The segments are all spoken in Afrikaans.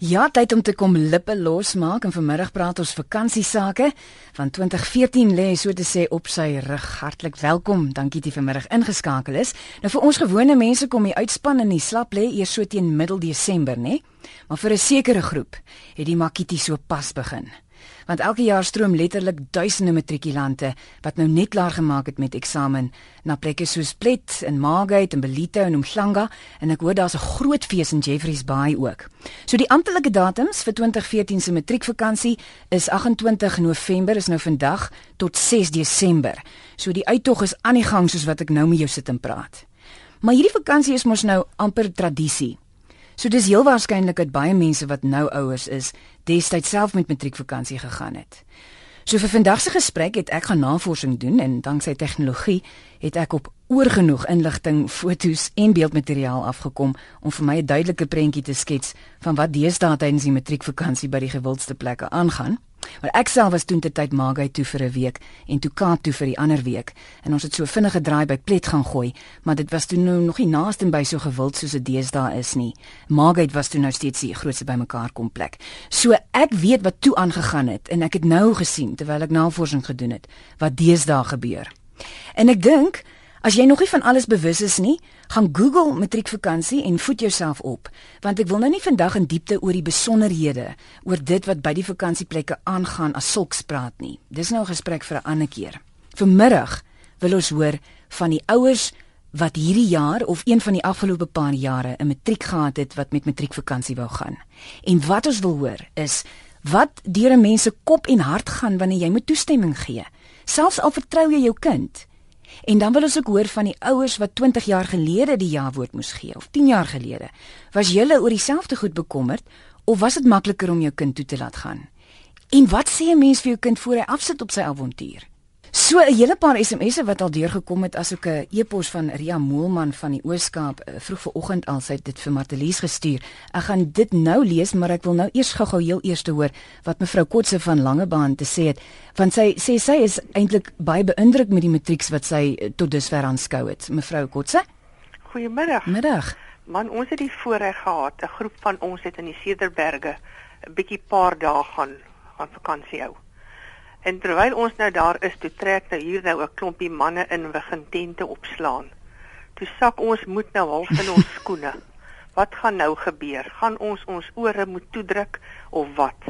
Ja, tyd om te kom lippe losmaak en vanmiddag praat ons vakansiesake. Van 2014 lê so te sê op sy rug. Hartlik welkom. Dankie dat jy vanmiddag ingeskakel is. Nou vir ons gewone mense kom die uitspan in die slap lê eers so teen middel Desember, né? Maar vir 'n sekere groep het die makiti so pas begin want elke jaar stroom letterlik duisende matrikulante wat nou net klaar gemaak het met eksamen na plekke soos Plet en Margate en Belito en Umhlanga en ek hoor daar's 'n groot fees in Jeffreys Bay ook. So die amptelike datums vir 2014 se matriekvakansie is 28 November is nou vandag tot 6 Desember. So die uittog is aan die gang soos wat ek nou met jou sit en praat. Maar hierdie vakansie is mos nou amper tradisie. So dis heel waarskynlik dat baie mense wat nou ouers is, destyds self met matriekvakansie gegaan het. So vir vandag se gesprek het ek gaan navorsing doen en danksy tegnologie het ek op oorgenoeg inligting, fotos en beeldmateriaal afgekom om vir my 'n duidelike prentjie te skets van wat deesdae tydens die matriekvakansie by die gewildste plekke aangaan. Maar ek self was toe te tyd Magai toe vir 'n week en toe Kaap toe vir die ander week en ons het so vinnige draai by Plet gaan gooi, maar dit was toe nou nog nie naaste by so gewild soos dit deesdae is nie. Magai was toe nou steeds die grootste bymekaar kom plek. So ek weet wat toe aangegaan het en ek het nou gesien terwyl ek navorsing gedoen het wat deesdae gebeur. En ek dink As jy nog nie van alles bewus is nie, gaan Google matriekvakansie en voed jouself op, want ek wil nou nie vandag in diepte oor die besonderhede oor dit wat by die vakansieplekke aangaan as sulks praat nie. Dis nou 'n gesprek vir 'n ander keer. Vanmiddag wil ons hoor van die ouers wat hierdie jaar of een van die afgelope paar jare 'n matriek gehad het wat met matriekvakansie wou gaan. En wat ons wil hoor is wat deur 'n mens se kop en hart gaan wanneer jy moet toestemming gee. Selfs al vertrou jy jou kind, En dan wil ons ook hoor van die ouers wat 20 jaar gelede die ja-woord moes gee of 10 jaar gelede. Was julle oor dieselfde goed bekommerd of was dit makliker om jou kind toe te laat gaan? En wat sê 'n mens vir jou kind voor hy afsit op sy avontuur? So 'n hele paar SMS'e wat al deurgekom het as ook 'n e-pos van Ria Moelman van die Ooskaap eh, vroeg vanoggend al sy het dit vir Martelies gestuur. Ek gaan dit nou lees, maar ek wil nou eers gou-gou heel eers te hoor wat mevrou Kotse van Langebaan te sê het, want sy sê sy is eintlik baie beïndruk met die matrieks wat sy eh, tot dusver aanskou het. Mevrou Kotse? Goeiemiddag. Middag. Man, ons het die voorreg gehad, 'n groep van ons het in die Cederberge 'n bietjie paar dae gaan gaan vakansie hou. En terwyl ons nou daar is, toe trek nou hier nou 'n klompie manne in begin tente opslaan. Toe sak ons moet nou half in ons skoene. Wat gaan nou gebeur? Gaan ons ons ore moet toedruk of wat?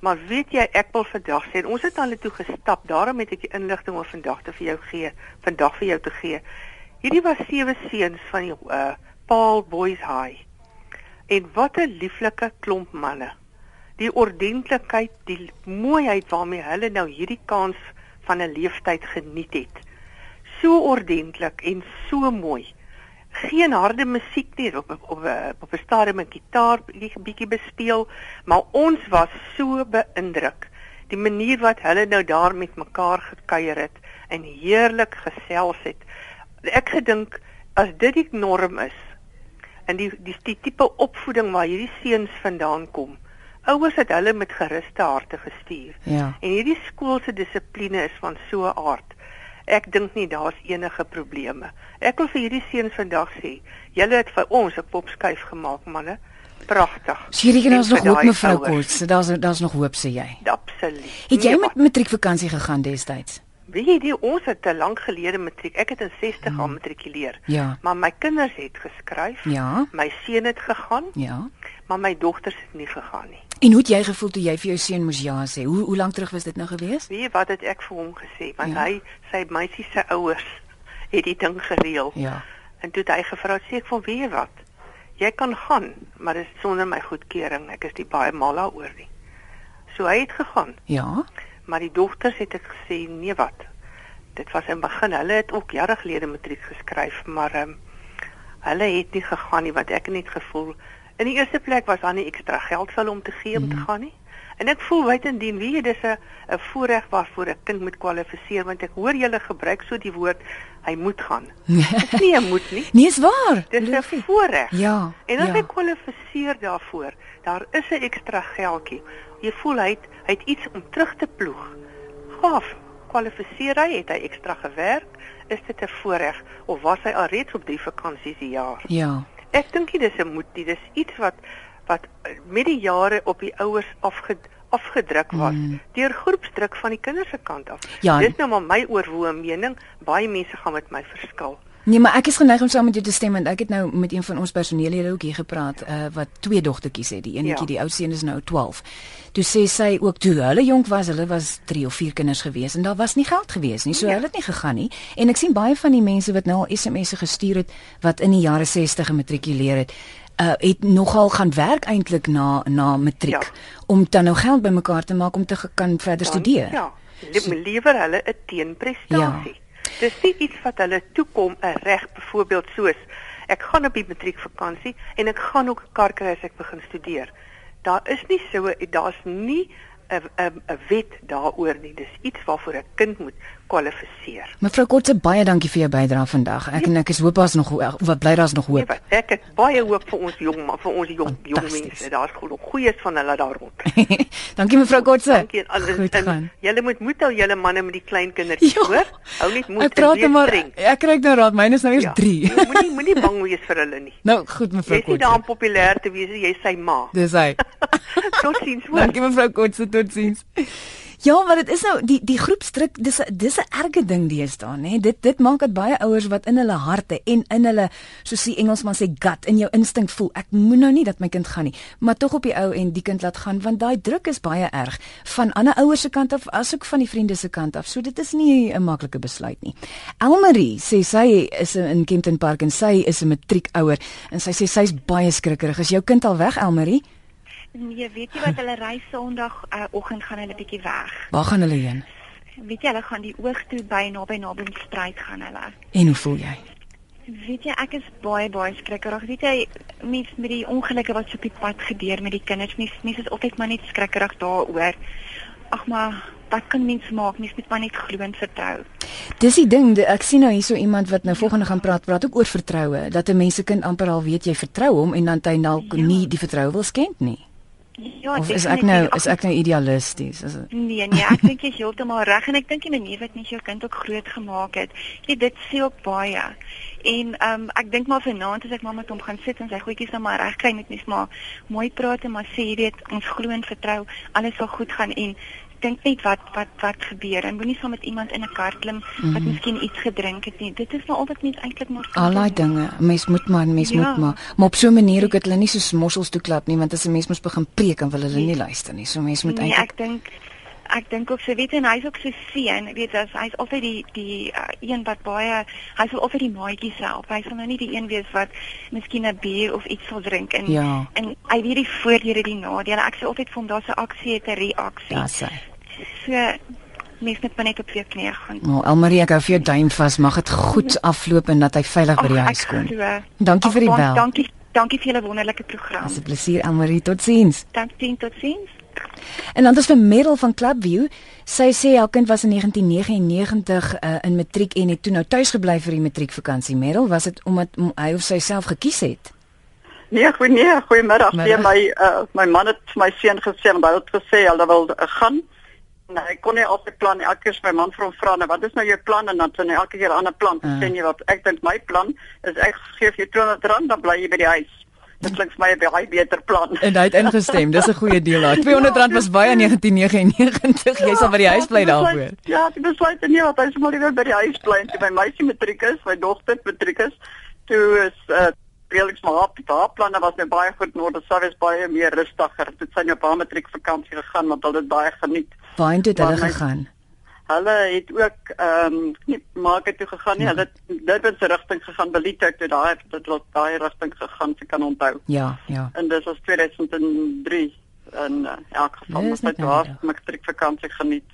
Maar weet jy, ek wil vandag sê, ons het al toe gestap. Daarom het ek die inligting oor vandag te vir jou gee, vandag vir jou te gee. Hierdie was sewe seuns van die uh, Paul Boys High. En wat 'n lieflike klomp manne die ordentlikheid, die mooiheid waarmee hulle nou hierdie kans van 'n leeftyd geniet het. So ordentlik en so mooi. Geen harde musiek nie op op op, op 'n stadium met gitaar bietjie bespeel, maar ons was so beïndruk die manier wat hulle nou daar met mekaar gekuier het en heerlik gesels het. Ek gedink as dit die norm is en die die, die tipe opvoeding waar hierdie seuns vandaan kom, ouers het hulle met geruste harte gestuur. Ja. En hierdie skool se dissipline is van so 'n aard. Ek dink nie daar's enige probleme. Ek wil vir hierdie seuns vandag sê, julle het vir ons 'n popskuif gemaak, manne. Pragtig. Hierdie kinders nog hoop mevrou Kort. Daar's daar's nog hoop sê jy. Absoluut. Het jy met matriekvakansie gegaan destyds? Weet jy, die, ons het te lank gelede matriek. Ek het in 60 hmm. gematrikuleer. Ja. Maar my kinders het geskryf. Ja. My seun het gegaan. Ja. Maar my dogters het nie gegaan nie. En hoe het jy gevoel toe jy vir jou seun moes ja sê? Hoe hoe lank terug was dit nou gewees? Jy wat het ek vir hom gesê? Want Ja. hy sy meisie se ouers het die ding gereël. Ja. En toe het hy gevra sê ek van weet jy wat? Jy kan gaan, maar dit is sonder my goedkeuring. Ek is nie baie mal daaroor nie. So hy het gegaan, Ja. maar die dogters het ek gesê nee wat. Dit was in begin, hulle het ook jare gelede matriek geskryf, maar ehm um, hulle het nie gegaan nie want ek het net gevoel in die eerste plek was daar nie ekstra geld vir hulle om te gee om te gaan nie. En ek voel buitendien, weet jy, dis 'n 'n voorreg waarvoor 'n kind moet kwalifiseer want ek hoor julle gebruik so die woord hy moet gaan. Dis nie 'n moet nie. Nee, is waar. Dis 'n voorreg. Ja. En as ja. hy kwalifiseer daarvoor, daar is 'n ekstra geldjie. Jy voel hy het, hy het iets om terug te ploeg. Gaaf. Kwalifiseer hy, het hy ekstra gewerk, is dit 'n voorreg of was hy alreeds op drie vakansies die jaar? Ja. Ek dink nie dis 'n moet nie, dis iets wat wat met die jare op die ouers afge afgedruk was mm. deur groepsdruk van die kinders se kant af. Ja, Dis nou maar my oorwoe mening. Baie mense gaan met my verskil. Nee, maar ek is geneig om saam met jou te stem want ek het nou met een van ons personeellede ook hier gepraat uh, wat twee dogtertjies het. Die eenetjie, ja. die oudste een is nou 12. Toe sê sy ook toe hulle jonk was, hulle was 3 of 4 kinders gewees en daar was nie geld gewees nie. So ja. hulle het nie gegaan nie. En ek sien baie van die mense wat nou al SMS'e gestuur het wat in die jare 60 gematrikuleer het uh, het nogal gaan werk eintlik na na matriek ja. om dan nou geld bymekaar te maak om te kan verder dan, studeer. Ja. So, lewer hulle 'n teenprestasie. Ja. Dis nie iets wat hulle toekom 'n reg byvoorbeeld soos ek gaan op die matriekvakansie en ek gaan ook 'n kar kry as ek begin studeer. Daar is nie so daar's nie 'n 'n 'n wet daaroor nie. Dis iets waarvoor 'n kind moet kwalifiseer. Mevrou Kotse, baie dankie vir jou bydrae vandag. Ek en ek is hoop daar's nog wat bly daar's nog hoop. Nee, ek het baie hoop vir ons jong man, vir ons jong jong mense. Daar's genoeg goeies van hulle daar rond. dankie mevrou Kotse. Dankie aan alles. Julle moet moed hou julle manne met die klein kindertjies, hoor? Hou net moed. Ek praat maar ek kry nou raad. Myne is nou eers 3. Ja, moenie moenie bang wees vir hulle nie. Nou, goed mevrou Kotse. Jy is daar populêr te wees, jy sy ma. Dis hy. Totsiens. Dankie mevrou Kotse, totsiens. Ja, maar dit is nou die die groepsdruk dis dis 'n erge ding deesdae, nê? Dit dit maak dat baie ouers wat in hulle harte en in hulle soos die Engelsman sê gut in jou instink voel, ek moet nou nie dat my kind gaan nie, maar tog op die ou en die kind laat gaan want daai druk is baie erg van ander ouers se kant af asook van die vriende se kant af. So dit is nie 'n maklike besluit nie. Elmarie sê sy is in Kempton Park en sy is 'n matriekouer en sy sê sy's baie skrikkerig. Is jou kind al weg, Elmarie? Nee, weet jy wat hulle ry Sondag uh, oggend gaan hulle bietjie weg. Waar gaan hulle heen? Weet jy hulle gaan die oog toe by naby stryd gaan hulle. En hoe voel jy? Weet jy ek is baie baie skrikkerig. Weet jy mens met die ongelukke wat so op die pad gebeur met die kinders, mens mens is altyd maar net skrikkerig daaroor. Ag maar wat kan mens maak? Mens moet maar net glo en vertrou. Dis die ding, ek sien nou hierso iemand wat nou volgende gaan praat, praat ook oor vertroue, dat 'n mens se kind amper al weet jy vertrou hom en dan hy dalk ja. nie die vertroue wil skend nie. Ja, of is ek nou is ek nou idealisties? Is dit Nee, nee, ek dink jy is heeltemal reg en ek dink die manier wat jy jou kind ook groot gemaak het, jy dit sê ook baie. En ehm um, ek dink maar vanaand as ek maar met hom gaan sit en sy goedjies nou maar reg kry met mes maar mooi praat en maar sê jy weet ons glo en vertrou alles sal goed gaan en dink net wat wat wat gebeur en moenie saam met iemand in 'n kar klim wat mm -hmm. miskien iets gedrink het nie. Dit is maar altyd net eintlik maar Al daai dinge. Mens moet maar mens ja. moet maar maar op so 'n manier ook dat hulle nie so mossels toe klap nie want as 'n mens mens begin preek en wil hulle nie luister nie. So mens moet nee, eintlik Ek dink ek dink ook so weet en hy's ook so seën, weet as hy's altyd die die uh, een wat baie hy sal altyd die maatjies help. Hy sal nou nie die een wees wat miskien 'n bier of iets sal drink en ja. en hy weet die voordele die nadele. Ek sê altyd vir hom daar's 'n aksie het 'n reaksie. Ja, sê. So mens net net op weer knie gaan. Nou, Elmarie, ek hou vir jou duim vas. Mag dit goed afloop en dat hy veilig by die huis kom. Dankie Ach, vir die bel. Dankie. Dankie vir julle wonderlike program. Dis 'n plesier, Elmarie. Totsiens. Dankie, totsiens. En dan is vir Merel van Clubview. Sy sê haar kind was in 1999 uh, in matriek en het toe nou tuis gebly vir die matriekvakansie. Merel, was dit omdat hy of sy self gekies het? Nee, goeie nee, goeiemiddag. Nee, my uh, my man het vir my seun gesê en hy het gesê hy wil uh, gaan. Nee, ek kon nie altyd plan elke keer my man vir hom vra nou wat is nou jou plan en dan sê hy elke keer 'n ander plan. Uh. Sê jy wat ek dink my plan is ek gee vir jou 200 rand dan bly jy by die huis. Dit klink vir my 'n baie beter plan. En hy het ingestem. Dis 'n goeie deal daai. 200 rand was baie in 1999. Jy sal by die huis bly daarvoor. Ja, ek besluit nie wat hy sommer liewer by die huis bly en toe my meisie matriek is, my dogter matriek is, toe is uh reëliks maar op die planne was net baie goed noord, dit sou wees baie meer rustiger. Dit sy nou op haar matriek vakansie gegaan want hulle het baie geniet. Waar het hulle gegaan? Hulle het ook ehm um, nie maak het toe gegaan nie. Ja. Hulle het Durban se rigting gegaan, Belito toe daai dit loop daai rigting gegaan, se kan onthou. Ja, ja. En dit was 2003 en uh, elk geval was dit daar matriek vakansie geniet.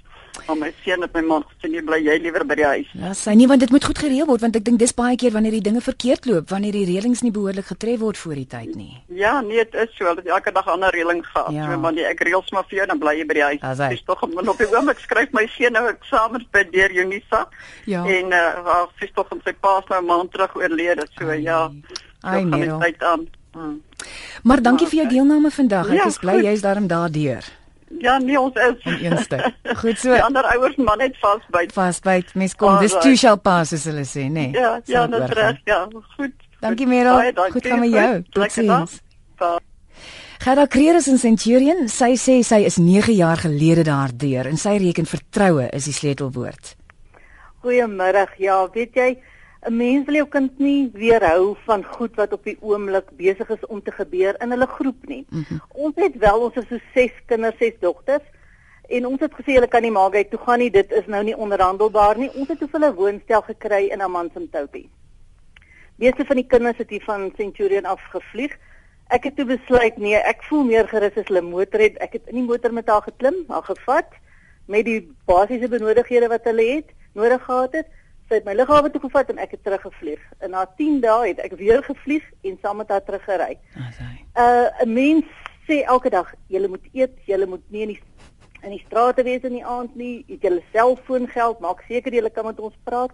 Maar my seun het my man gesê nie bly jy liewer by die huis. Ja, sy nie want dit moet goed gereël word want ek dink dis baie keer wanneer die dinge verkeerd loop, wanneer die reëlings nie behoorlik getref word voor die tyd nie. Ja, nee, dit is so. Dat elke dag ander reëling gehad. Ja. So wanneer ek reëls maar vir jou dan bly jy by die huis. Ja, dis tog op die oomblik skryf my seun nou eksamen by deur Unisa. Ja. En uh wel, sy tog om sy pa se nou maand terug oorlede. So Ai. ja. Ai nee. Hmm. Maar dankie vir jou deelname vandag. Ek ja, is bly jy's daarom daardeur. Ja, nee, ons is. In eerste. Goed so. Die ander ouers man net vasbyt. Vasbyt. Mens kom dis two shall pass as hulle sê, nê. Nee. Ja, ja, dit reg, ja. Goed. Dankie Merel. Goed gaan met jou. Totsiens. Gerda Creer is in Centurion. Sy sê sy is 9 jaar gelede daardeur en sy reken vertroue is die sleutelwoord. Goeiemôre. Ja, weet jy, 'n mens wil jou kind nie weerhou van goed wat op die oomblik besig is om te gebeur in hulle groep nie. Mm -hmm. Ons het wel ons is so 6 kinders, 6 dogters. En ons het gesê hulle kan nie maak hy toe gaan nie, dit is nou nie onderhandelbaar nie. Ons het toe hulle woonstel gekry in Amansimtopie. Meeste van die kinders het hier van Centurion af gevlieg. Ek het toe besluit nee, ek voel meer gerus as hulle motor het. Ek het in die motor met haar geklim, haar gevat met die basiese benodighede wat hulle het nodig gehad het. Sy het my lughawe toe gevat en ek het teruggevlieg. En na 10 dae het ek weer gevlieg en saam met haar teruggery. Uh 'n mens sê elke dag jy moet eet, jy moet nie in die in die strate wees in die aand nie, het julle selfoon geld, maak seker jy kan met ons praat.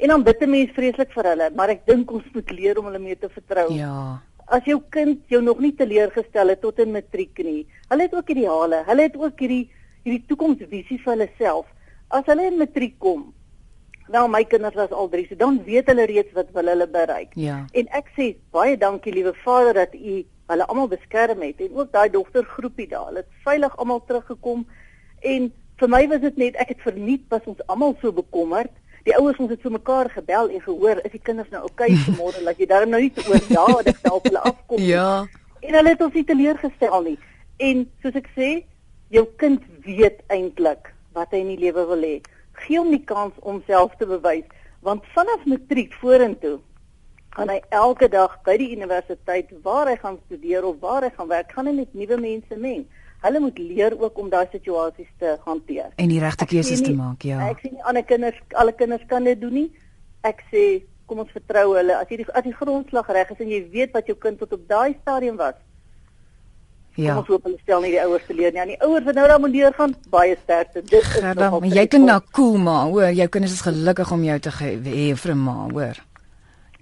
En dan bid 'n mens vreeslik vir hulle, maar ek dink ons moet leer om hulle mee te vertrou. Ja. As jou kind jou nog nie teleurgestel het tot in matriek nie. Hulle het ook ideale. Hulle het ook hierdie hierdie toekomsvisie vir hulle self. As hulle in matriek kom, Nou my kinders was al 3, so dan weet hulle reeds wat wil hulle bereik. Ja. En ek sê baie dankie liewe Vader dat u hulle almal beskerm het en ook daai dogtergroepie daar. Hulle het veilig almal teruggekom en vir my was dit net ek het verniet was ons almal so bekommerd. Die ouers ons het so mekaar gebel en gehoor is die kinders nou oukei okay vanmôre dat jy daar nou nie te oor daag self hulle afkom. Ja. En hulle het ons nie teleurgestel nie. En soos ek sê, jou kind weet eintlik wat hy in die lewe wil hê gee hom die kans om self te bewys want vanaf matriek vorentoe gaan hy elke dag by die universiteit waar hy gaan studeer of waar hy gaan werk gaan hy met nuwe mense meng. Hulle moet leer ook om daai situasies te hanteer en die regte keuses te maak, ja. Ek sê nie ander kinders alle kinders kan dit doen nie. Ek sê kom ons vertrou hulle. As jy die as die grondslag reg is en jy weet wat jou kind tot op daai stadium was, Ja. Ons hoop hulle stel nie die ouers te leer nie. Aan die ouers wat nou daar moet leergaan, baie sterkte. Dit is ja, dan, jy klink nou cool maar, hoor, jou kinders is gelukkig om jou te hê vir 'n ma, hoor.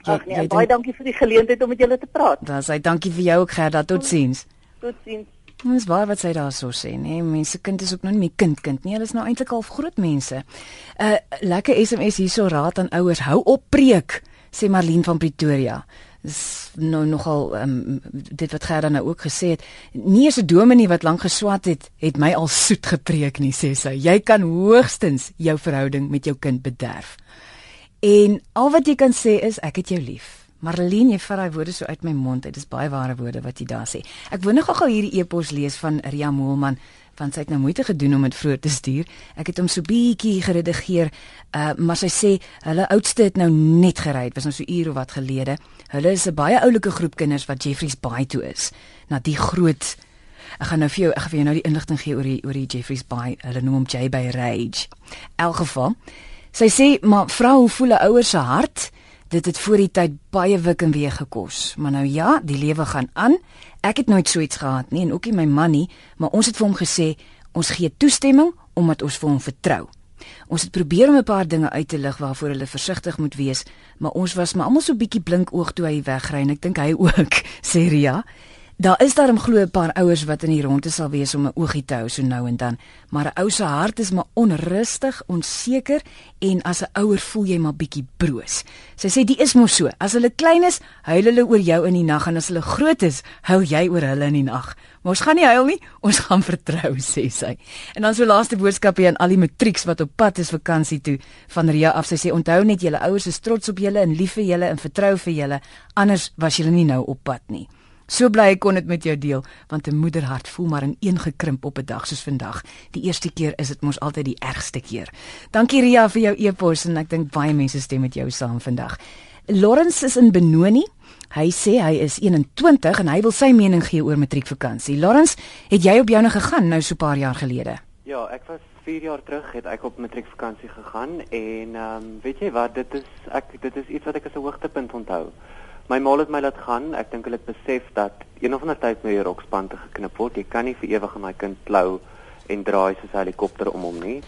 Ag nee, baie denk... dankie vir die geleentheid om met julle te praat. Dan sê dankie vir jou ook Gerda, totsiens. Totsiens. Ons waar wat sy daar so sê, nê? Nee, mense kind is ook nog nie meer kind kind nie. Hulle is nou eintlik al groot mense. 'n uh, Lekker SMS hierso raad aan ouers, hou op preek, sê Marlene van Pretoria is nou nogal um, dit wat Gerda nou ook gesê het nie eens 'n dominee wat lank geswat het het my al soet gepreek nie sê sy. Jy kan hoogstens jou verhouding met jou kind bederf. En al wat jy kan sê is ek het jou lief Marlene jy vat daai woorde so uit my mond dit is baie ware woorde wat jy daar sê ek wou nog gou hierdie e-pos lees van Ria Moelman want sy het nou moeite gedoen om dit vroeg te stuur. Ek het hom so bietjie geredigeer, uh, maar sy sê hulle oudste het nou net gery, dit was nou so ure of wat gelede. Hulle is 'n baie oulike groep kinders wat Jeffrey's Bay toe is. Na die groot Ek gaan nou vir jou ek gaan vir jou nou die inligting gee oor die oor die Jeffrey's Bay. Hulle noem hom J Bay Rage. In elk geval, sy sê maar vrou, hoe voel 'n ouer se hart? Dit het voor die tyd baie wik en weer gekos, maar nou ja, die lewe gaan aan. Ek het nooit so iets gehad nie en ook nie my man nie, maar ons het vir hom gesê ons gee toestemming omdat ons vir hom vertrou. Ons het probeer om 'n paar dinge uit te lig waarvoor hulle versigtig moet wees, maar ons was maar almal so bietjie blink oog toe hy wegry en ek dink hy ook, sê Ria. Daar is daarom glo 'n paar ouers wat in die ronde sal wees om 'n oogie te hou so nou en dan, maar 'n ou se hart is maar onrustig, onseker en as 'n ouer voel jy maar bietjie broos. Sy sê die is mos so, as hulle klein is, huil hulle oor jou in die nag en as hulle groot is, huil jy oor hulle in die nag. Maar ons gaan nie huil nie, ons gaan vertrou, sê sy. En dan so laaste boodskap hier aan al die matrieks wat op pad is vakansie toe van Ria af. Sy sê onthou net julle ouers is trots op julle en lief vir julle en vertrou vir julle, anders was julle nie nou op pad nie. So bly ek kon dit met jou deel want 'n moederhart voel maar in een gekrimp op 'n dag soos vandag. Die eerste keer is dit mos altyd die ergste keer. Dankie Ria vir jou e-pos en ek dink baie mense stem met jou saam vandag. Lawrence is in Benoni. Hy sê hy is 21 en hy wil sy mening gee oor matriekvakansie. Lawrence, het jy op joune gegaan nou so 'n paar jaar gelede? Ja, ek was 4 jaar terug het ek op matriekvakansie gegaan en ehm um, weet jy wat, dit is ek dit is iets wat ek as 'n hoogtepunt onthou. My ma het my laat gaan. Ek dink hulle het besef dat een of ander tyd met die rokspan te geknip word. Jy kan nie vir ewig aan my kind klou en draai soos 'n helikopter om hom nie.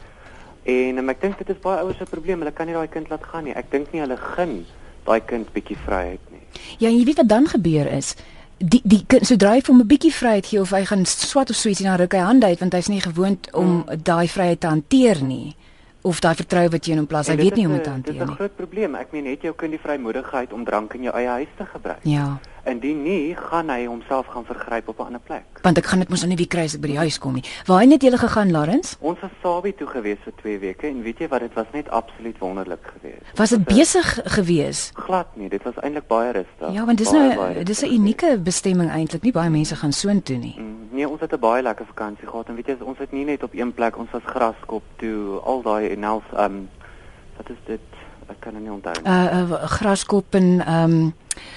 En um, ek dink dit is baie ouers se probleem. Hulle kan nie daai kind laat gaan nie. Ek dink nie hulle gun daai kind bietjie vryheid nie. Ja, jy weet wat dan gebeur is die die so dryf om 'n bietjie vryheid gee of hy gaan swat of so iets en dan ruk hy hande uit want hy's nie gewoond om hmm. daai vryheid te hanteer nie. Of daai vertroue wat jy in hom plaas, hy weet nie hoe om dit te Dit is hanteer 'n nie. groot probleem. Ek meen, het jou kind die vrymoedigheid om drank in jou eie huis te gebruik? Ja, Indien nie, gaan hy homself gaan vergryp op 'n ander plek. want ek gaan dit mos nou nie weer kry as ek by die huis kom nie. Waarheen het julle gegaan, Lawrence? Ons was Sabi toe gewees vir 2 weke en weet jy wat, dit was net absoluut wonderlik geweest. Was dit besig gewees? glad nie, dit was eintlik baie rustig. Ja, want dis Baie, nou baie dis 'n unieke bestemming eintlik. Nie baie mense gaan soontoe nie. Mm, Nee, ons het 'n baie lekker vakansie gehad en weet jy, ons het nie net op een plek, ons was Graskop toe, al daai enels um wat is dit? Ek kan dit nie onthou nie. Uh, uh graskop en ehm um,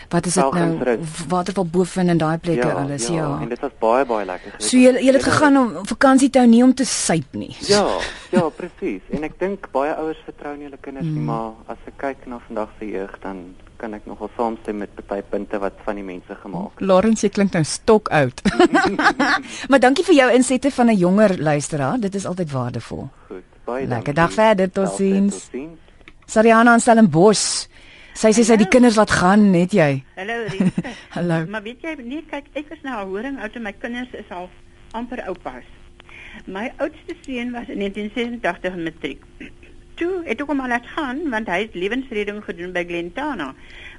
wat is dit nou? Waterval boven in daai plekke alles, ja. En dit was baie baie lekker. So julle julle het gegaan om vakansie te hou nie om te suip nie. Ja, ja, presies. En ek dink baie ouers vertrou nie hulle kinders Mm. nie, maar as ek kyk na vandag se jeug dan kan ek nogal saamstem met party punte wat van die mense gemaak het. Lawrence, jy klink nou stok oud. maar dankie vir jou insette van 'n jonger luisteraar. Dit is altyd waardevol. Goed. Baie Lekker dankie. dag verder, tot Selfde, ziens. Tot ziens. Sariana in Stellenbosch. Sy sê sy die kinders laat gaan, net jy. Hallo. Hallo. maar weet jy, nee, kyk, ek is nou horing oud en my kinders is al amper oupas. My oudste seun was in 1986 in matriek. Toe het ek hom al laat gaan want hy het lewensreding gedoen by Glentana.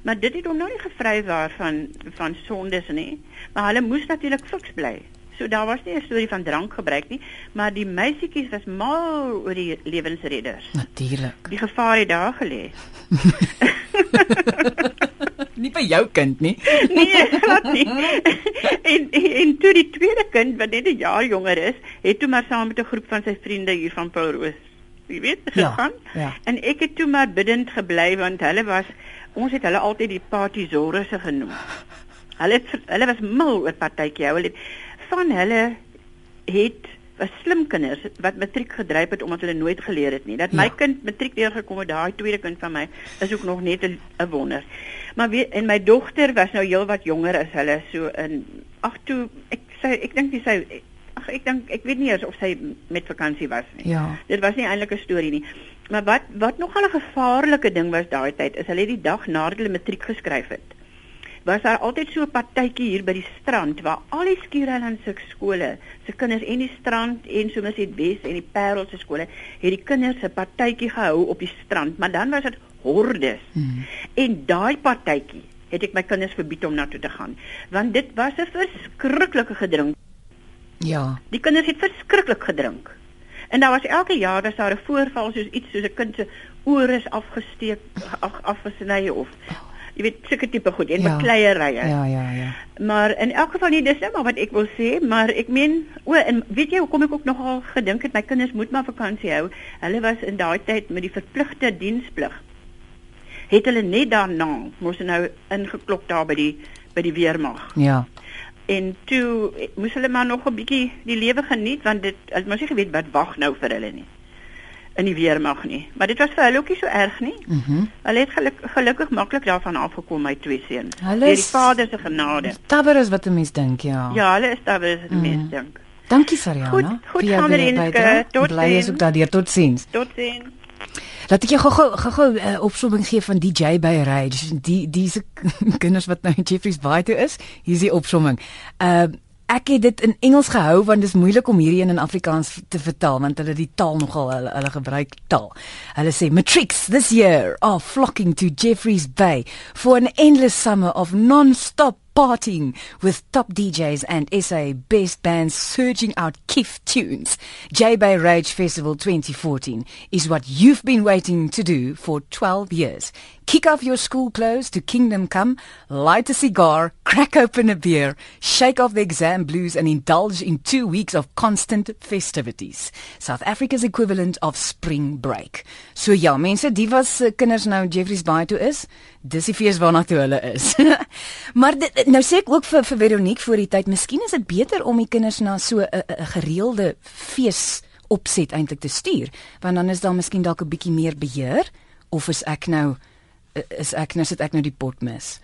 Maar dit het hom nou nie gevry waar van van sondes nie. Maar hulle moes natuurlik fiks bly. So daar was nie 'n storie van drankgebruik nie, maar die meisietjies was mal oor die lewensredders. Natuurlik. Die gevaar het daar gelê. Nie by jou kind nie. Nee, glad nie. en en toe die tweede kind wat net 'n jaar jonger is, het toe maar saam met 'n groep van sy vriende hier van Paul Roos, jy weet, Ja, gegaan. ja. En ek het toe maar bidend gebly want hulle was ons het hulle altyd die partyzorese genoem. Hulle het, hulle was mal oor partytjie hou. Hulle het- van hulle het was slim kinders wat matriek gedryf het omdat hulle nooit geleer het nie. Dat my Ja. kind matriek deurgekom het, daai tweede kind van my, is ook nog net 'n wonder. Maar weet en my dogter was nou heelwat jonger as hulle, so in ag toe ek sy ek dink nie sy ag ek dink ek weet nie eers of sy met vakansie was nie. Ja. Dit was nie eintlik 'n storie nie. Maar wat wat nogal 'n gevaarlike ding was daai tyd is hulle het die dag nadat hulle matriek geskryf het was daar altyd so 'n partytjie hier by die strand waar al die Skiereiland se skole, se kinders en die strand en soms het Wes en die Parel se skole, het die kinders 'n partytjie gehou op die strand, maar dan was dit hordes. Hmm. En daai partytjie het ek my kinders verbied om na toe te gaan, want dit was 'n verskriklike gedrink. Ja. Die kinders het verskriklik gedrink. En daar was elke jaar was daar 'n voorval soos iets soos 'n kind se oor is afgesteek, af, afgesny of jy weet sulke tipe goed en Ja. bekleierye. Ja, ja, ja. Maar in elk geval nie dis nou maar wat ek wil sê, maar ek meen o en weet jy hoekom ek ook nogal gedink het my kinders moet maar vakansie hou. Hulle was in daai tyd met die verpligte diensplig. Het hulle net daarna moes nou ingeklop daar by die by die weermag. Ja. En toe moes hulle maar nog 'n bietjie die lewe geniet want dit hulle moes nie geweet wat wag nou vir hulle nie. In die weermag nie. Maar dit was vir hulle ook nie so erg nie. Mhm. Hulle het geluk, gelukkig maklik daarvan afgekom my twee seuns. Hulle Deur die is- Vader se genade. Tabber is wat 'n mens dink, ja. Ja, hulle is daar weer as die Mm. mens dink. Dankie Sariana. Goed, goed vir jou bydrae. Tot Bly is ook daardeur. Totsiens. Totsiens. Laat ek jou gou-gou gou-gou uh, opsomming gee van DJ by Rage. Die diese kinders wat nou in Jeffrey's Bay toe is. Hier is die opsomming. Uh ek het dit in Engels gehou want dit is moeilik om hierdie een in Afrikaans te vertaal want hulle die taal nogal hulle, hulle gebruik taal. Hulle sê matrix this year are flocking to Jeffrey's Bay for an endless summer of non-stop partying with top DJs and SA best bands surging out kiff tunes. J Bay Rage Festival 2014 is what you've been waiting to do for 12 years. Kick off your school clothes to Kingdom Come, light a cigar, crack open a beer, shake off the exam blues and indulge in 2 weeks of constant festivities. South Africa's equivalent of spring break. So ja, mense, die was uh, kinders nou Jeffrey's Bay toe is. Dis die fees waarna toe hulle is. maar dit, nou sê ek ook vir vir Veronique voor die tyd, miskien is dit beter om die kinders na so 'n gereelde fees opset eintlik te stuur, want dan is daar miskien dalk 'n bietjie meer beheer of is ek nou is ek nou sit ek nou die pot mis.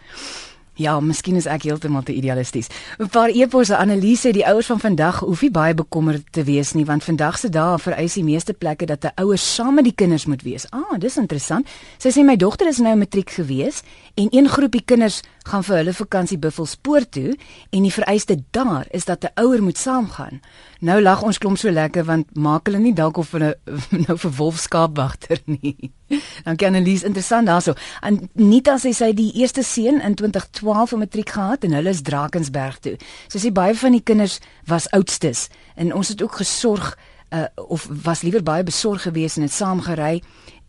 Ja, miskien is ek heeltemal te idealisties. 'n Paar eposse Annelies sê die ouers van vandag hoef nie baie bekommerd te wees nie want vandag se dae vereis die meeste plekke dat 'n ouer saam met die kinders moet wees. Ah, dis interessant. Sy sê my dogter is nou matriek gewees en een groepie kinders gaan vir hulle vakansie Buffelspoort toe en die vereiste daar is dat 'n ouer moet saamgaan. Nou lag ons klomp so lekker want maak hulle nie dalk of hulle nou vir wolfskaapwagter nie. Dankie Annelies, interessant daarso. Anita sê sy die eerste seun in 2012 'n matriek gehad en hulle is Drakensberg toe. Sy sê baie van die kinders was oudstes en ons het ook gesorg uh, of was liewer baie besorg geweest en het saam gery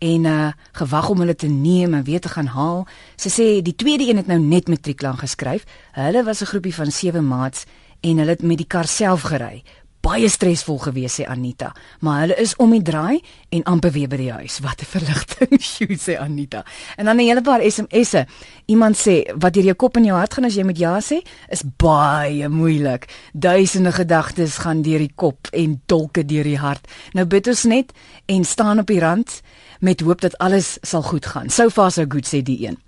en uh gewag om hulle te neem en weer te gaan haal. Sy sê die tweede een het nou net matriek lank geskryf. Hulle was 'n groepie van 7 maats en hulle het met die kar self gery baie stresvol geweest sê Anita, maar hulle is om die draai en amper weer by die huis. Wat 'n verligting, sjoe sê Anita. En dan 'n hele paar SMS'e. Iemand sê wat deur jou kop en jou hart gaan as jy met ja sê, is baie moeilik. Duisende gedagtes gaan deur die kop en dolke deur die hart. Nou bid ons net en staan op die rand met hoop dat alles sal goed gaan. So far so good sê die een.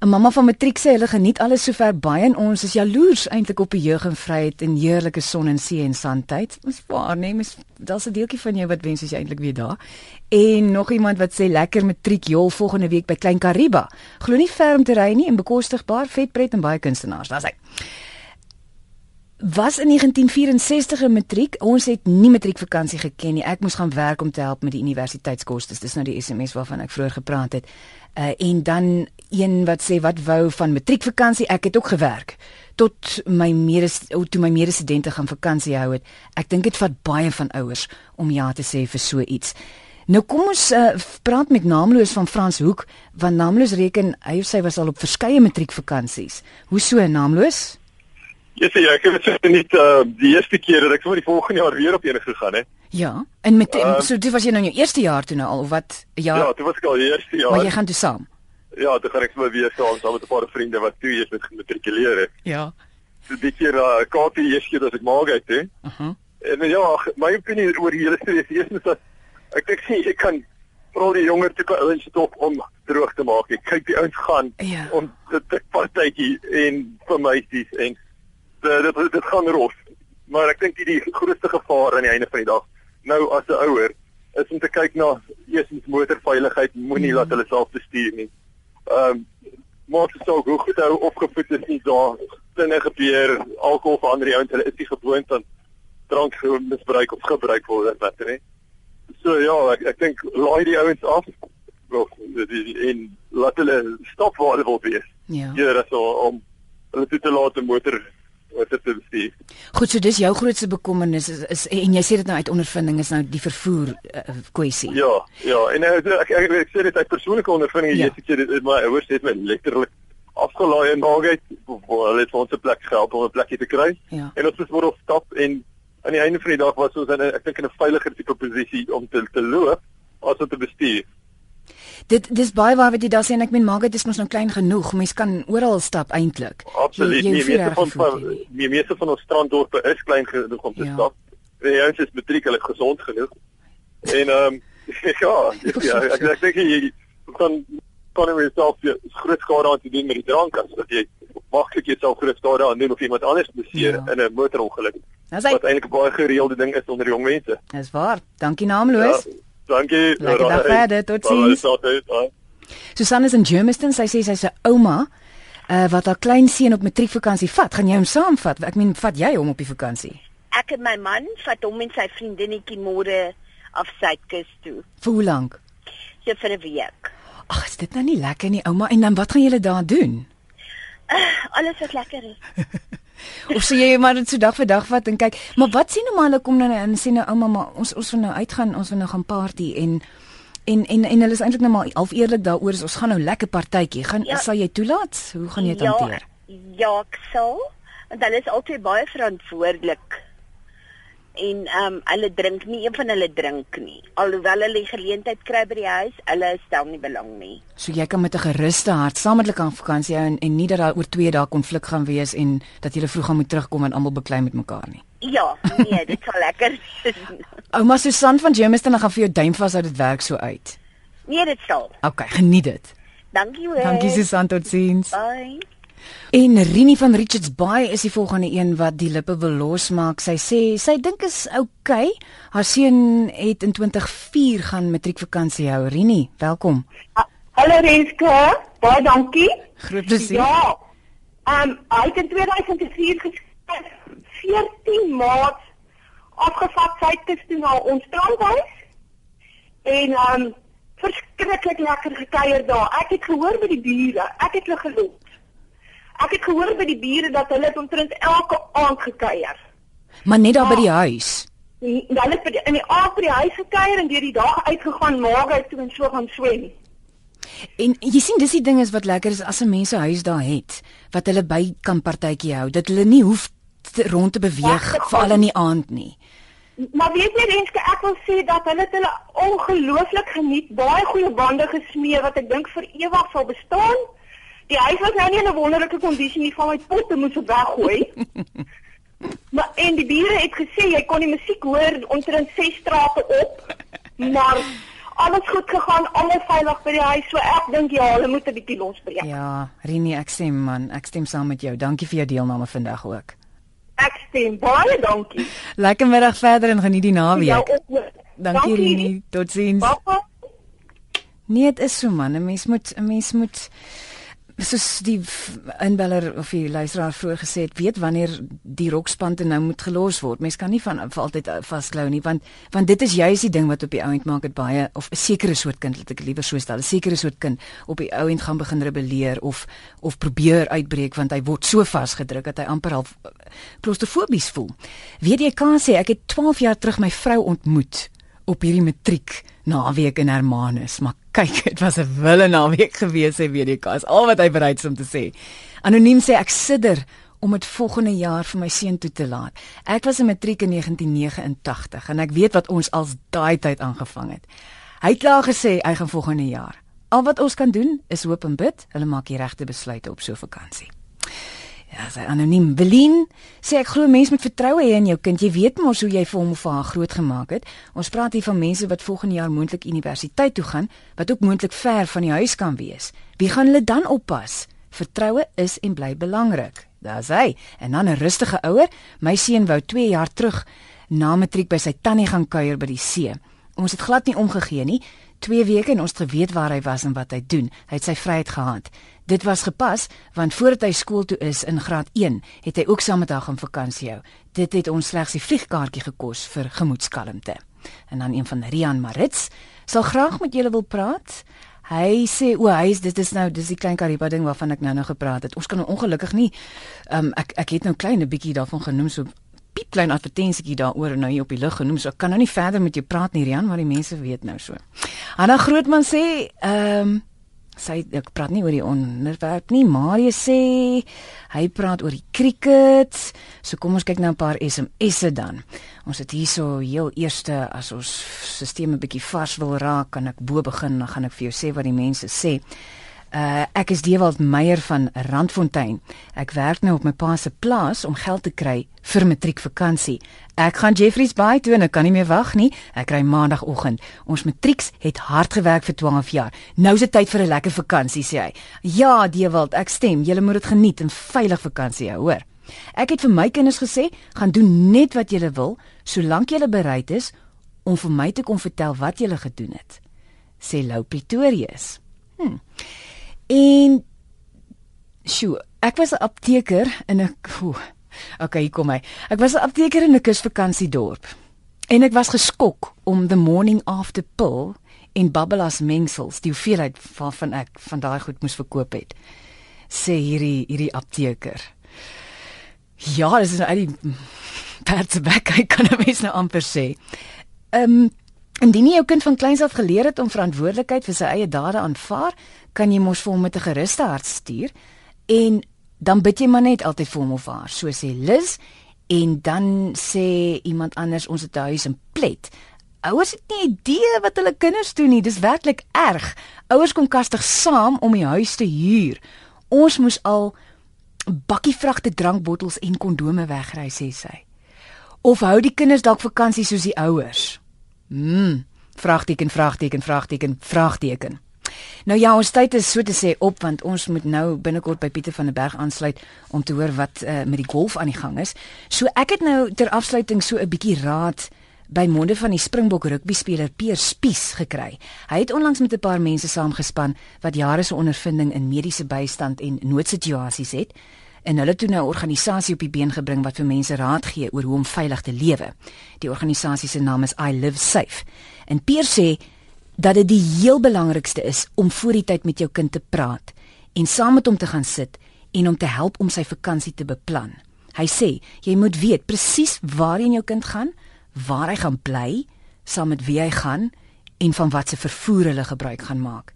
'n Mamma van matriek sê hulle geniet alles sover baie en ons is jaloers eintlik op die jeug en vryheid en heerlike son en see en sandtyd. Ons waar nee, mis daar's 'n deeltjie van jou wat wens as jy eintlik weer daar. En nog iemand wat sê lekker matriek jol volgende week by Klein Kariba. Glo nie ferm te ry nie en bekostigbaar, vetpret en baie kunstenaars. Daar's hy. Was in 1964 'n matriek. Ons het nie matriekvakansie geken nie. Ek moes gaan werk om te help met die universiteitskoste. Dis nou die SMS waarvan ek vroeër gepraat het. Uh en dan een wat sê wat wou van matriekvakansie. Ek het ook gewerk tot my mede toe my medestudente gaan vakansie hou het. Ek dink dit vat baie van ouers om ja te sê vir so iets. Nou kom ons uh, praat met Naamloos van Frans Hoek want Naamloos reken hy of sy was al op verskeie matriekvakansies. Hoe so Naamloos? Ja, yes, ek het dit net uh, die eerste keer dat ek vir die volgende jaar weer op enige gegaan het. Ja, en met um, so dit was jy nou in jou eerste jaar toe nou al of wat? Ja. Ja, dit was al die eerste jaar. Maar jy gaan toe saam. Ja, toe gaan ek sommer weer saam saam met 'n paar vriende wat toe eers met gematrikuleer het. Ja. So dit keer uh, KP eers keer as ek maak uit, hè. Uh -huh. En ja, my opinie oor die hele storie is eers dat ek dink sien ek kan veral die jonger tipe ouens stop om droog te maak. Ek kyk die ouens gaan ja. om dit partytjie en vir meisies en dit dit, dit gaan rof. Maar ek dink die, die grootste gevaar aan die einde van die dag nou as 'n ouer is om te kyk na eerstens motorveiligheid, moenie mm. laat hulle self bestuur nie ehm um, maak dit hoe goed hou opgevoed is nie daar dinge gebeur alkohol vir ander ouens hulle is nie gewoond aan drank misbruik of gebruik word wat hè so ja ek ek dink laai die ouens af wel en laat hulle stop waar hulle wil wees ja dat so om hulle toe te laat 'n motor wat dit bestuur. Goed, so dis jou grootste bekommernis is, is en jy sê dit nou uit ondervinding is nou die vervoer uh, kwessie. Ja, ja, en uh, ek, ek ek sê dit uit persoonlike ondervinding, ja. jy sê dit my ouers het my letterlik afgelaai en maak uit hulle het ons 'n plek gehelp om 'n plekjie te kry. Ja. En ons moes word stap en aan die einde van die dag was ons in 'n ek dink in 'n veiliger tipe posisie om te te loop as om te bestuur. Dit dis baie waar wat jy daar sê en ek meen maak dit is mos nou klein genoeg. Mens kan oral stap eintlik. Absoluut. Die meeste van van die meeste van ons stranddorpe is klein genoeg om te ja. stap. Die ouens is matriek hulle gesond genoeg. En ehm um, ja, ja, ek ek dink jy kan kan jy self groot skade aan doen met die drank as dat jy maklik jouself groot skade aan doen of iemand anders beseer ja. in 'n motorongeluk. Wat eintlik 'n baie gereelde ding is onder jong mense. Dis waar. Dankie naamloos. Ja. Dankie. Lekker dag verder. Tot sins. Susanna is in Germiston. Sy sê sy's 'n ouma uh, wat haar klein seun op matriekvakansie vat. Gaan jy hom saamvat? Ek meen, vat jy hom op die vakansie? Ek en my man vat hom en sy vriendinnetjie môre af Suidkus toe. Vir hoe lank? So vir 'n week. Ag, is dit nou nie lekker nie, ouma? En dan wat gaan julle daar doen? Uh, alles wat lekker is. of sê jy maar dit so dag vir dag vat en kyk, maar wat sien nou maar hulle kom nou en sê nou ouma maar ons ons wil nou uitgaan, ons wil nou gaan party en en en en hulle is eintlik nou maar half eerlik daaroor is ons gaan nou lekker partytjie. Gaan ja, sal jy toelaat? Hoe gaan jy dit ja, hanteer? Ja, ek sal. Want hulle is altyd baie verantwoordelik en ehm um, hulle drink nie een van hulle drink nie. Alhoewel hulle die geleentheid kry by die huis hulle stel nie belang nie. So jy kan met 'n geruste hart saam met hulle kan vakansie hou en, en nie dat daar oor 2 dae konflik gaan wees en dat julle vroeg gaan moet terugkom en almal beklei met mekaar nie. Ja nee dit sal lekker ouma Susan van Jamestown gaan vir jou duim vashou dit werk so uit. Nee dit sal. Okay geniet dit. Dankie hoor. Dankie Susan totsiens. Bye En Rini van Richards Bay is die volgende een wat die lippe wil losmaak. Sy sê sy dink is oukei. Okay. Haar seun het in 2004 gaan matriekvakansie hou. Rini, welkom. Hallo Renske. Baie dankie. Groot plesier. Ja. Ehm um, hy het in 2004 geskryf 14 Maart afgevat sy toe na ons strandhuis. En ehm um, verskriklik lekker gekuier daar. Ek het gehoor by die bure. Ek het hulle geloop. Ek het gehoor by die bure dat hulle omtrent elke aand gekuier. Maar net daar by die huis. Hulle het in die aand by die huis gekuier en deur die dag uitgegaan maak uit toe en so gaan swem. En jy sien dis die ding is wat lekker is as 'n mens 'n huis daar het wat hulle by kan partytjie hou dat hulle nie hoef te, rond te beweeg ja, veral in die aand nie. Maar weet jy Renske, ek wil sê dat hulle dit hulle ongelooflik geniet, baie goeie bande gesmee wat ek dink vir ewig sal bestaan. Die huis was nou nie in 'n wonderlike kondisie nie, van my potte moes weggooi. maar en die bure het gesê jy kon die musiek hoor omtrent 6 strate op. Maar alles goed gegaan, almal veilig by die huis. So ek dink ja, hulle moet 'n bietjie losbreek. Ja, Rini, ek stem man, ek stem saam met jou. Dankie vir jou deelname vandag ook. Ek stem baie dankie. Lekker middag verder en geniet die naweek. Ja, dankie, dankie Rini. Totsiens. Papa. Nee, dit is so man, 'n mens moet 'n mens moet soos die inbeller of die luisteraar vroeër gesê het, weet wanneer die rokspante nou moet gelos word. Mens kan nie van vir altyd uh, vasklou nie, want want dit is juist die ding wat op die ouend maak dit baie of 'n sekere soort kind, wat ek liewer so stel, 'n sekere soort kind op die ouend gaan begin rebelleer of of probeer uitbreek want hy word so vasgedruk dat hy amper al uh, klaustrofobies voel. Weet jy kan sê ek het 12 jaar terug my vrou ontmoet op hierdie matriek naweek in Hermanus, maar kyk, dit was 'n wille naweek gewees, hy weet ek, as al wat hy bereid is om te sê. Anoniem sê ek sidder om dit volgende jaar vir my seun toe te laat. Ek was in matriek in 1989 en ek weet wat ons als daai tyd aangevang het. Hy het klaar gesê hy gaan volgende jaar. Al wat ons kan doen is hoop en bid, hulle maak die regte besluite op so 'n vakansie. Ja, sy anoniem. Belien sê ek glo mense moet vertroue hê in jou kind. Jy weet mos hoe jy vir hom of haar groot gemaak het. Ons praat hier van mense wat volgende jaar moontlik universiteit toe gaan, wat ook moontlik ver van die huis kan wees. Wie gaan hulle dan oppas? Vertroue is en bly belangrik. Daar's hy. En dan 'n rustige ouer. My seun wou 2 jaar terug na matriek by sy tannie gaan kuier by die see. Ons het glad nie omgegee nie. 2 weke en ons het geweet waar hy was en wat hy doen. Hy het sy vryheid gehad. Dit was gepas want voordat hy skool toe is in graad 1, het hy ook saam met haar gaan vakansie hou. Dit het ons slegs die vliegkaartjie gekos vir gemoedskalmte. En dan een van Rian Marits sal graag met julle wil praat. Hy sê o, hy is dit is nou dis die klein Kariba ding waarvan ek nou nou gepraat het. Ons kan ongelukkig nie um, ek ek het nou klein 'n bietjie daarvan genoem so piep klein advertensietjie daaroor nou hier op die lug genoem. So ek kan nou nie verder met jou praat nie Rian, maar die mense weet nou so. Anna Grootman sê ehm um, sy ek praat nie oor die onderwerp nie, maar jy sê hy praat oor die cricket. So kom ons kyk nou 'n paar SMS'e dan. Ons het hierso heel eerste as ons stelsel 'n bietjie vars wil raak, kan ek bo begin, dan gaan ek vir jou sê wat die mense sê. Uh ek is Dewald Meyer van Randfontein. Ek werk nou op my pa se plaas om geld te kry vir matriekvakansie. Ek gaan Jeffreys Bay toe en ek kan nie meer wag nie. Ek kry maandagooggend. Ons matrieks het hard gewerk vir 12 jaar. Nou is dit tyd vir 'n lekker vakansie, sê hy. Ja, Dewald, ek stem. Julle moet dit geniet en veilig vakansie hou, hoor. Ek het vir my kinders gesê, gaan doen net wat julle wil, solank julle bereid is om vir my te kom vertel wat julle gedoen het. Sê Lou Pretorius. Hm. En sjoe, ek was 'n apteker in 'n Okay, hier kom hy. Ek was 'n apteker in 'n kusvakansiedorp. En ek was geskok om the morning after pill en babbelas mengsels, die hoeveelheid waarvan ek van daai goed moes verkoop het. Sê hierdie hierdie apteker. Ja, dis nou uit die perdse bek, ek kan hom eens nou amper sê. Ehm um, indien jy jou kind van kleins af geleer het om verantwoordelikheid vir sy eie dade aanvaar, kan jy mos vir hom met 'n geruste hart stuur en dan bid jy maar net altyd vir hom of haar, so sê Liz en dan sê iemand anders ons het 'n huis in Plet. Ouers het nie idee wat hulle kinders doen nie. Dis werklik erg. Ouers kom kastig saam om die huis te huur. Ons moes al bakkie vragte drankbottels en kondome wegry sê sy. Of hou die kinders dalk vakansie soos die ouers? Mm, vraagteken, vraagteken, vraagteken, vraagteken. Nou ja, ons tyd is so te sê op want ons moet nou binnekort by Pieter van der Berg aansluit om te hoor wat uh, met die golf aan die gang is. So ek het nou ter afsluiting so 'n bietjie raad by monde van die Springbok rugbyspeler Peer Spies gekry. Hy het onlangs met 'n paar mense saamgespan wat jare se ondervinding in mediese bystand en noodsituasies het en hulle nou 'n organisasie op die been gebring wat vir mense raad gee oor hoe om veilig te lewe. Die organisasie se naam is I Live Safe. En Peer sê dat dit die heel belangrikste is om voor die tyd met jou kind te praat en saam met hom te gaan sit en om te help om sy vakansie te beplan. Hy sê jy moet weet presies waarheen jou kind gaan, waar hy gaan bly, saam met wie hy gaan en van watter vervoer hulle gebruik gaan maak.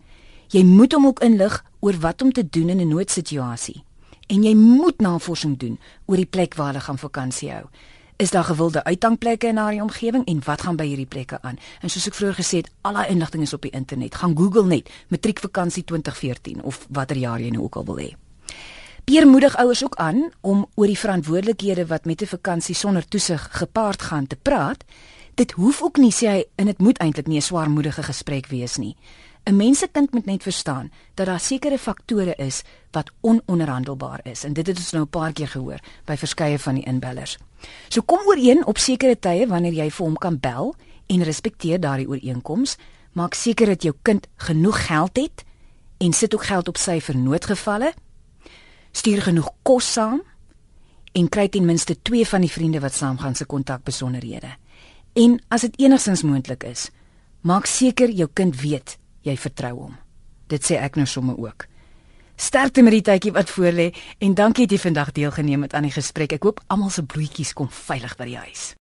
Jy moet hom ook inlig oor wat om te doen in 'n noodsituasie. En jy moet navorsing doen oor die plek waar hulle gaan vakansie hou. Is daar gewilde uitgangplekke in daardie omgewing en wat gaan by hierdie plekke aan? En soos ek vroeër gesê het, al daai inligting is op die internet. Gaan Google net matriekvakansie 2014 of watter jaar jy nou ook al wil hê. Pier moedig ouers ook aan om oor die verantwoordelikhede wat met 'n vakansie sonder toesig gepaard gaan te praat. Dit hoef ook nie sê hy en dit moet eintlik nie 'n swaarmoedige gesprek wees nie. 'n Mensekind moet net verstaan dat daar sekere faktore is wat ononderhandelbaar is en dit het ons nou 'n paar keer gehoor by verskeie van die inbellers. So kom ooreen op sekere tye wanneer jy vir hom kan bel en respekteer daardie ooreenkoms. Maak seker dat jou kind genoeg geld het en sit ook geld op sy vir noodgevalle stuur genoeg kos saam en kry ten minste 2 van die vriende wat saamgaan se kontakbesonderhede. En as dit enigstens moontlik is, maak seker jou kind weet jy vertrou hom. Dit sê ek nou sommer ook. Sterkte met die tydjie wat voorlê en dankie dat jy vandag deelgeneem het aan die gesprek. Ek hoop almal se broodjies kom veilig by die huis.